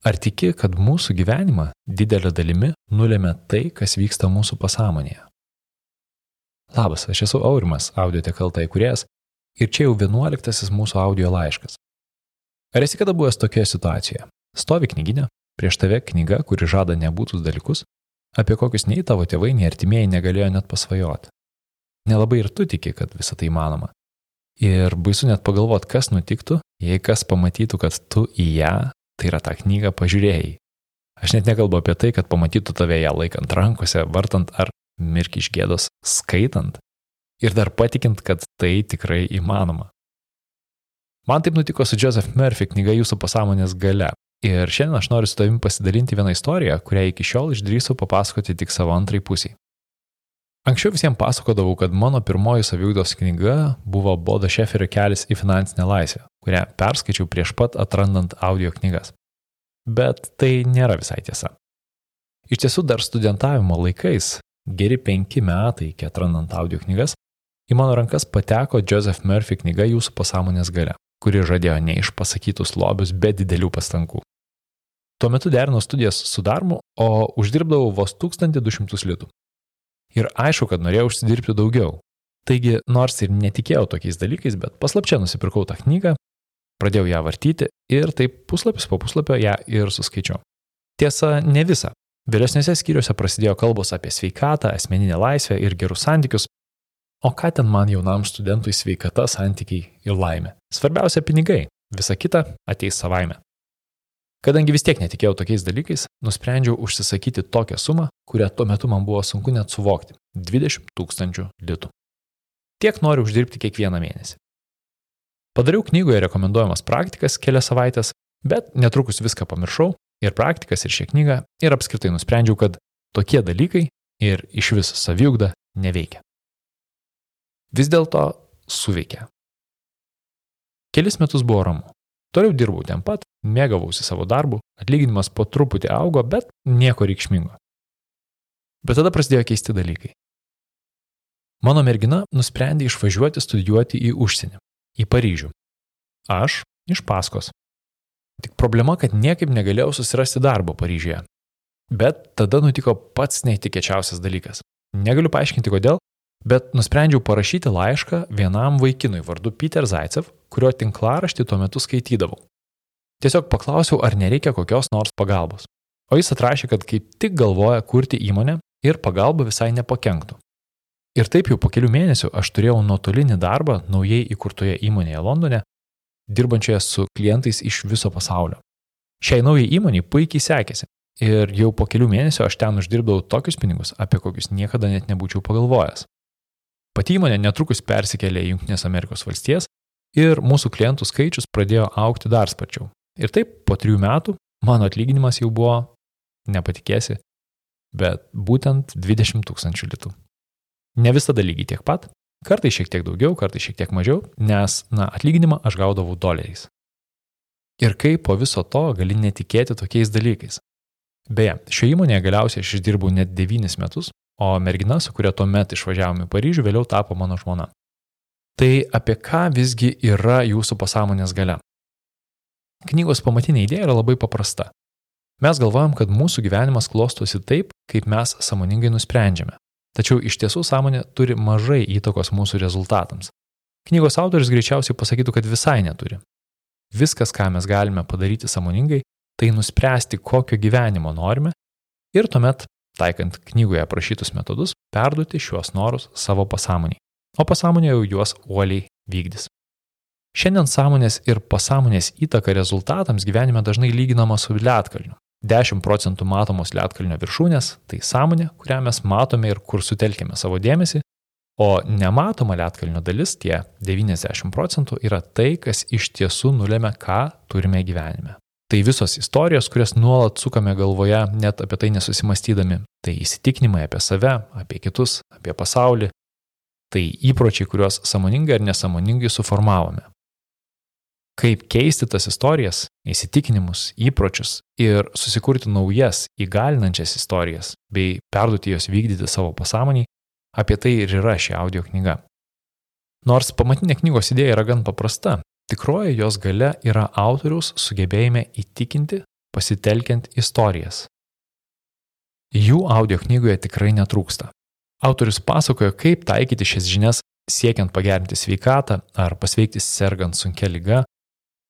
Ar tiki, kad mūsų gyvenimą didelio dalimi nulėmė tai, kas vyksta mūsų pasąmonėje? Labas, aš esu Aurimas, audiotekalta įkūrėjas ir čia jau vienuoliktasis mūsų audio laiškas. Ar esi kada buvęs tokioje situacijoje? Stovi knyginė, prieš tave knyga, kuri žada nebūtus dalykus, apie kokius nei tavo tėvai, nei artimieji negalėjo net pasvajoti. Nelabai ir tu tiki, kad visą tai įmanoma. Ir baisu net pagalvoti, kas nutiktų, jei kas pamatytų, kad tu į ją tai yra tą knygą pažiūrėjai. Aš net nekalbu apie tai, kad pamatytų tave ją laikant rankose, vartant ar mirki iš gėdos skaitant ir dar patikint, kad tai tikrai įmanoma. Man taip nutiko su Joseph Murphy knyga Jūsų pasąmonės gale. Ir šiandien aš noriu su tavimi pasidalinti vieną istoriją, kurią iki šiol išdrįsau papasakoti tik savo antrai pusiai. Anksčiau visiems pasakodavau, kad mano pirmoji saviugdos knyga buvo Bodo Šeferio kelias į finansinę laisvę, kurią perskaičiau prieš pat atrandant audio knygas. Bet tai nėra visai tiesa. Iš tiesų dar studentavimo laikais, geri penki metai iki atrandant audio knygas, į mano rankas pateko Joseph Murphy knyga Jūsų pasąmonės gale, kuri žadėjo neišpasakytus lobius be didelių pastangų. Tuo metu derinau studijas su darbu, o uždirbdavau vos 1200 litų. Ir aišku, kad norėjau užsidirbti daugiau. Taigi, nors ir netikėjau tokiais dalykais, bet paslapčia nusipirkau tą knygą, pradėjau ją vartyti ir taip puslapis po puslapio ją ir suskaičiau. Tiesa, ne visą. Vėlesniuose skyriuose prasidėjo kalbos apie sveikatą, asmeninę laisvę ir gerus santykius. O ką ten man jaunam studentui sveikata, santykiai ir laimė? Svarbiausia pinigai, visa kita ateis savaime. Kadangi vis tiek netikėjau tokiais dalykais, nusprendžiau užsisakyti tokią sumą, kurią tuo metu man buvo sunku net suvokti - 20 tūkstančių litų. Tiek noriu uždirbti kiekvieną mėnesį. Padariau knygoje rekomenduojamas praktikas kelias savaitės, bet netrukus viską pamiršau ir praktikas ir šią knygą ir apskritai nusprendžiau, kad tokie dalykai ir iš vis saviugda neveikia. Vis dėlto suveikia. Kelis metus buvo ramu. Toliau dirbau ten pat, mėgavausi savo darbu, atlyginimas po truputį augo, bet nieko reikšmingo. Bet tada prasidėjo keisti dalykai. Mano mergina nusprendė išvažiuoti studijuoti į užsienį, į Paryžių. Aš iš paskos. Tik problema, kad niekaip negalėjau susirasti darbo Paryžiuje. Bet tada nutiko pats neįtikėčiausias dalykas. Negaliu paaiškinti kodėl, bet nusprendžiau parašyti laišką vienam vaikinui vardu Peter Zaicev, kurio tinklaraštį tuo metu skaitydavau. Tiesiog paklausiau, ar nereikia kokios nors pagalbos. O jis atrašė, kad kaip tik galvoja kurti įmonę ir pagalba visai nepakenktų. Ir taip jau po kelių mėnesių aš turėjau nuotolinį darbą naujai įkurtoje įmonėje Londone, dirbančioje su klientais iš viso pasaulio. Šiai naujai įmoniai puikiai sekėsi ir jau po kelių mėnesių aš ten uždirbdavau tokius pinigus, apie kokius niekada net nebūčiau pagalvojęs. Pati įmonė netrukus persikėlė į Junktinės Amerikos valstijas ir mūsų klientų skaičius pradėjo aukti dar sparčiau. Ir taip po trijų metų mano atlyginimas jau buvo, nepatikėsi, bet būtent 20 tūkstančių litų. Ne visada lygiai tiek pat, kartai šiek tiek daugiau, kartai šiek tiek mažiau, nes, na, atlyginimą aš gaudavau doleriais. Ir kaip po viso to gali netikėti tokiais dalykais. Beje, šioje įmonėje galiausiai aš išdirbau net 9 metus, o mergina, su kuria tuo metu išvažiavome į Paryžių, vėliau tapo mano žmona. Tai apie ką visgi yra jūsų pasąmonės gale? Knygos pamatinė idėja yra labai paprasta. Mes galvojam, kad mūsų gyvenimas klostosi taip, kaip mes samoningai nusprendžiame. Tačiau iš tiesų sąmonė turi mažai įtakos mūsų rezultatams. Knygos autoris greičiausiai pasakytų, kad visai neturi. Viskas, ką mes galime padaryti samoningai, tai nuspręsti, kokio gyvenimo norime ir tuomet, taikant knygoje aprašytus metodus, perduoti šiuos norus savo pasąmoniai. O pasąmonė jau juos uoliai vykdys. Šiandien sąmonės ir pasąmonės įtaka rezultatams gyvenime dažnai lyginama su lietkalniu. 10 procentų matomos lietkalnio viršūnės - tai sąmonė, kurią mes matome ir kur sutelkime savo dėmesį, o nematoma lietkalnio dalis, tie 90 procentų, yra tai, kas iš tiesų nulėmė, ką turime gyvenime. Tai visos istorijos, kurias nuolat sukame galvoje, net apie tai nesusimastydami. Tai įsitikinimai apie save, apie kitus, apie pasaulį. Tai įpročiai, kuriuos samoningai ar nesamoningai suformavome kaip keisti tas istorijas, įsitikinimus, įpročius ir susikurti naujas, įgalinančias istorijas, bei perduoti jos vykdyti savo pasąmonį, apie tai ir yra ši audio knyga. Nors pamatinė knygos idėja yra gan paprasta, tikroji jos gale yra autoriaus sugebėjime įtikinti pasitelkiant istorijas. Jų audio knygoje tikrai netrūksta. Autorius pasakoja, kaip taikyti šias žinias siekiant pagerinti sveikatą ar pasveikti sergant sunkia lyga,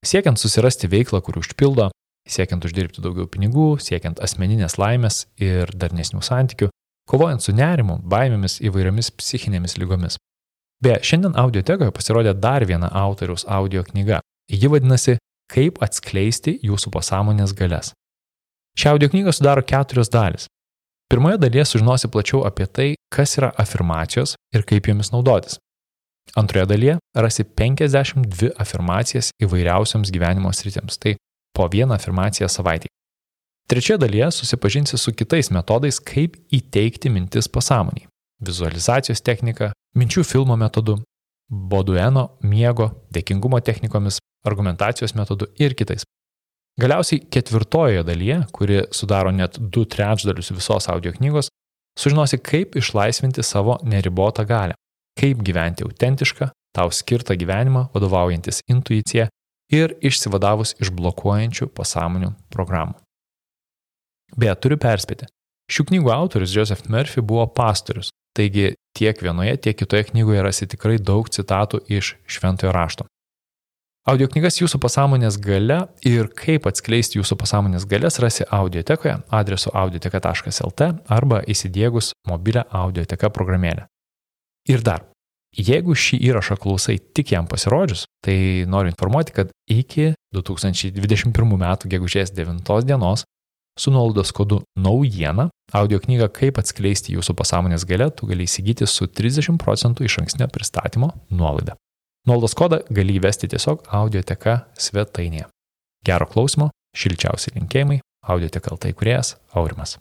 siekiant susirasti veiklą, kur užpildo, siekiant uždirbti daugiau pinigų, siekiant asmeninės laimės ir darnesnių santykių, kovojant su nerimu, baimėmis įvairiomis psichinėmis lygomis. Beje, šiandien audiotekoje pasirodė dar viena autoriaus audio knyga. Ji vadinasi Kaip atskleisti jūsų pasąmonės galės. Šią audio knygą sudaro keturios dalis. Pirmoje dalyje sužinosi plačiau apie tai, kas yra afirmacijos ir kaip jomis naudotis. Antroje dalyje rasi 52 afirmacijas įvairiausiams gyvenimo sritėms, tai po vieną afirmaciją savaitį. Trečioje dalyje susipažinsi su kitais metodais, kaip įteikti mintis pasąmoniai - vizualizacijos technika, minčių filmo metodu, Bodueno miego, dėkingumo technikomis, argumentacijos metodu ir kitais. Galiausiai ketvirtojoje dalyje, kuri sudaro net du trečdalius visos audio knygos, sužinosi, kaip išlaisvinti savo neribotą galę, kaip gyventi autentišką, tau skirtą gyvenimą, vadovaujantis intuicija ir išsivadavus iš blokuojančių pasąmonių programų. Beje, turiu perspėti. Šių knygų autorius Joseph Murphy buvo pastorius, taigi tiek vienoje, tiek kitoje knygoje rasi tikrai daug citatų iš šventojo rašto. Audio knygas jūsų pasąmonės gale ir kaip atskleisti jūsų pasąmonės galės rasi audiotekoje adresu audioteka.lt arba įsidėgus mobilę audioteka programėlę. Ir dar, jeigu šį įrašą klausai tik jam pasirodžius, tai noriu informuoti, kad iki 2021 m. gegužės 9 dienos su nuolaidos kodu naujiena audio knygą Kaip atskleisti jūsų pasąmonės galę tu gali įsigyti su 30 procentų iš ankstinio pristatymo nuolaida. Nuolaidos kodą gali įvesti tiesiog audioteka svetainėje. Gero klausimo, šilčiausi linkėjimai, audioteka LT kuriejas Aurimas.